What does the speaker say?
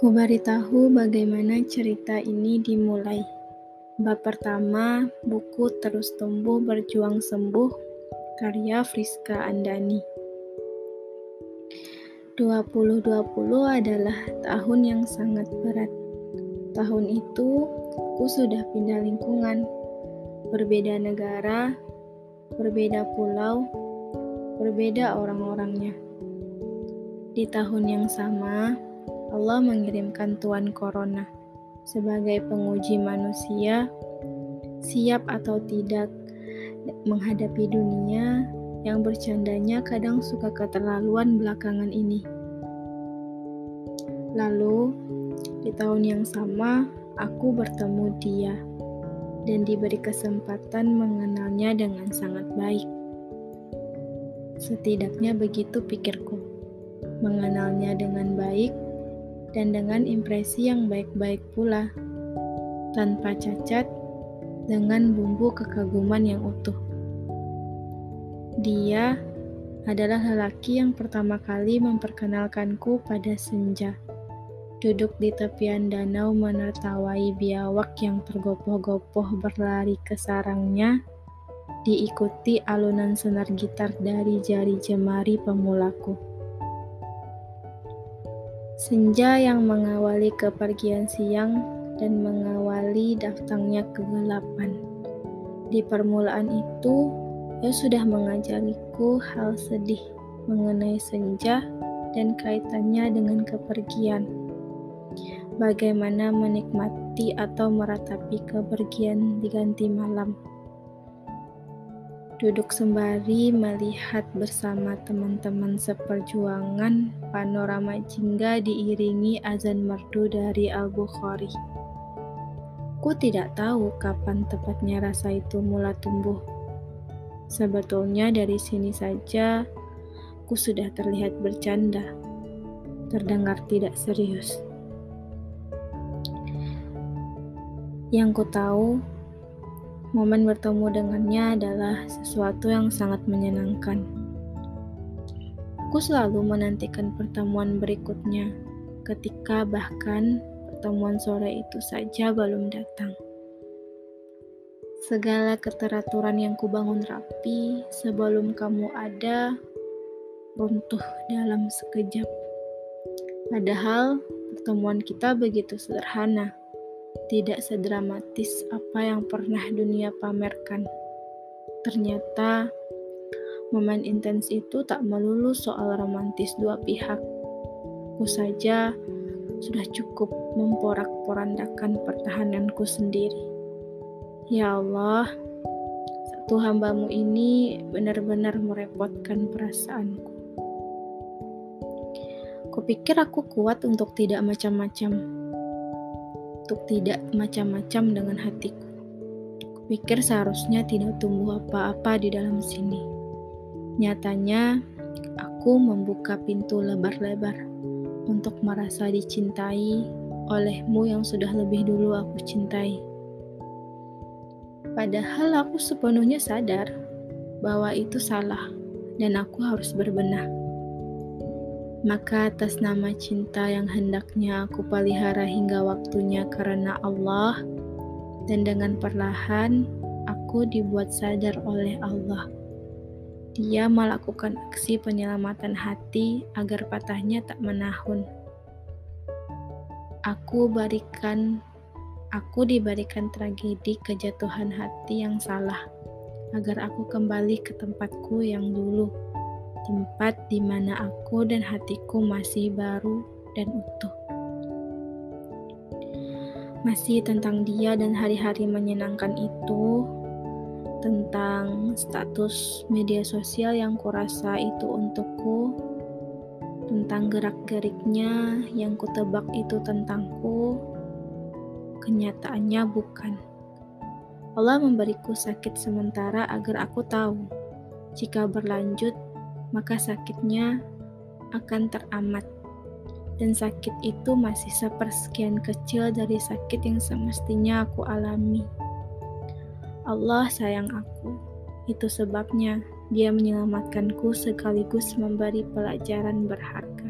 Ku beritahu bagaimana cerita ini dimulai. Bab pertama, buku Terus Tumbuh Berjuang Sembuh, karya Friska Andani. 2020 adalah tahun yang sangat berat. Tahun itu, ku sudah pindah lingkungan, berbeda negara, berbeda pulau, berbeda orang-orangnya. Di tahun yang sama, Allah mengirimkan Tuan Corona sebagai penguji manusia siap atau tidak menghadapi dunia yang bercandanya kadang suka keterlaluan belakangan ini. Lalu, di tahun yang sama, aku bertemu dia dan diberi kesempatan mengenalnya dengan sangat baik. Setidaknya begitu pikirku. Mengenalnya dengan baik dan dengan impresi yang baik-baik pula, tanpa cacat, dengan bumbu kekaguman yang utuh. Dia adalah lelaki yang pertama kali memperkenalkanku pada senja. Duduk di tepian danau menertawai biawak yang tergopoh-gopoh berlari ke sarangnya, diikuti alunan senar gitar dari jari jemari pemulaku. Senja yang mengawali kepergian siang dan mengawali datangnya kegelapan. Di permulaan itu, ia sudah mengajariku hal sedih mengenai senja dan kaitannya dengan kepergian. Bagaimana menikmati atau meratapi kepergian diganti malam duduk sembari melihat bersama teman-teman seperjuangan panorama jingga diiringi azan merdu dari Al-Bukhari. Ku tidak tahu kapan tepatnya rasa itu mula tumbuh. Sebetulnya dari sini saja ku sudah terlihat bercanda, terdengar tidak serius. Yang ku tahu, Momen bertemu dengannya adalah sesuatu yang sangat menyenangkan. Aku selalu menantikan pertemuan berikutnya, ketika bahkan pertemuan sore itu saja belum datang. Segala keteraturan yang kubangun rapi sebelum kamu ada runtuh dalam sekejap. Padahal pertemuan kita begitu sederhana tidak sedramatis apa yang pernah dunia pamerkan. Ternyata, momen intens itu tak melulu soal romantis dua pihak. Aku saja sudah cukup memporak-porandakan pertahananku sendiri. Ya Allah, satu hambamu ini benar-benar merepotkan perasaanku. Kupikir aku kuat untuk tidak macam-macam untuk tidak macam-macam dengan hatiku. Kupikir seharusnya tidak tumbuh apa-apa di dalam sini. Nyatanya, aku membuka pintu lebar-lebar untuk merasa dicintai olehmu yang sudah lebih dulu aku cintai. Padahal aku sepenuhnya sadar bahwa itu salah dan aku harus berbenah. Maka atas nama cinta yang hendaknya aku pelihara hingga waktunya karena Allah, dan dengan perlahan aku dibuat sadar oleh Allah. Dia melakukan aksi penyelamatan hati agar patahnya tak menahun. Aku berikan aku diberikan tragedi kejatuhan hati yang salah agar aku kembali ke tempatku yang dulu tempat di mana aku dan hatiku masih baru dan utuh. Masih tentang dia dan hari-hari menyenangkan itu, tentang status media sosial yang kurasa itu untukku, tentang gerak-geriknya yang kutebak itu tentangku, kenyataannya bukan. Allah memberiku sakit sementara agar aku tahu jika berlanjut maka sakitnya akan teramat. Dan sakit itu masih sepersekian kecil dari sakit yang semestinya aku alami. Allah sayang aku, itu sebabnya dia menyelamatkanku sekaligus memberi pelajaran berharga.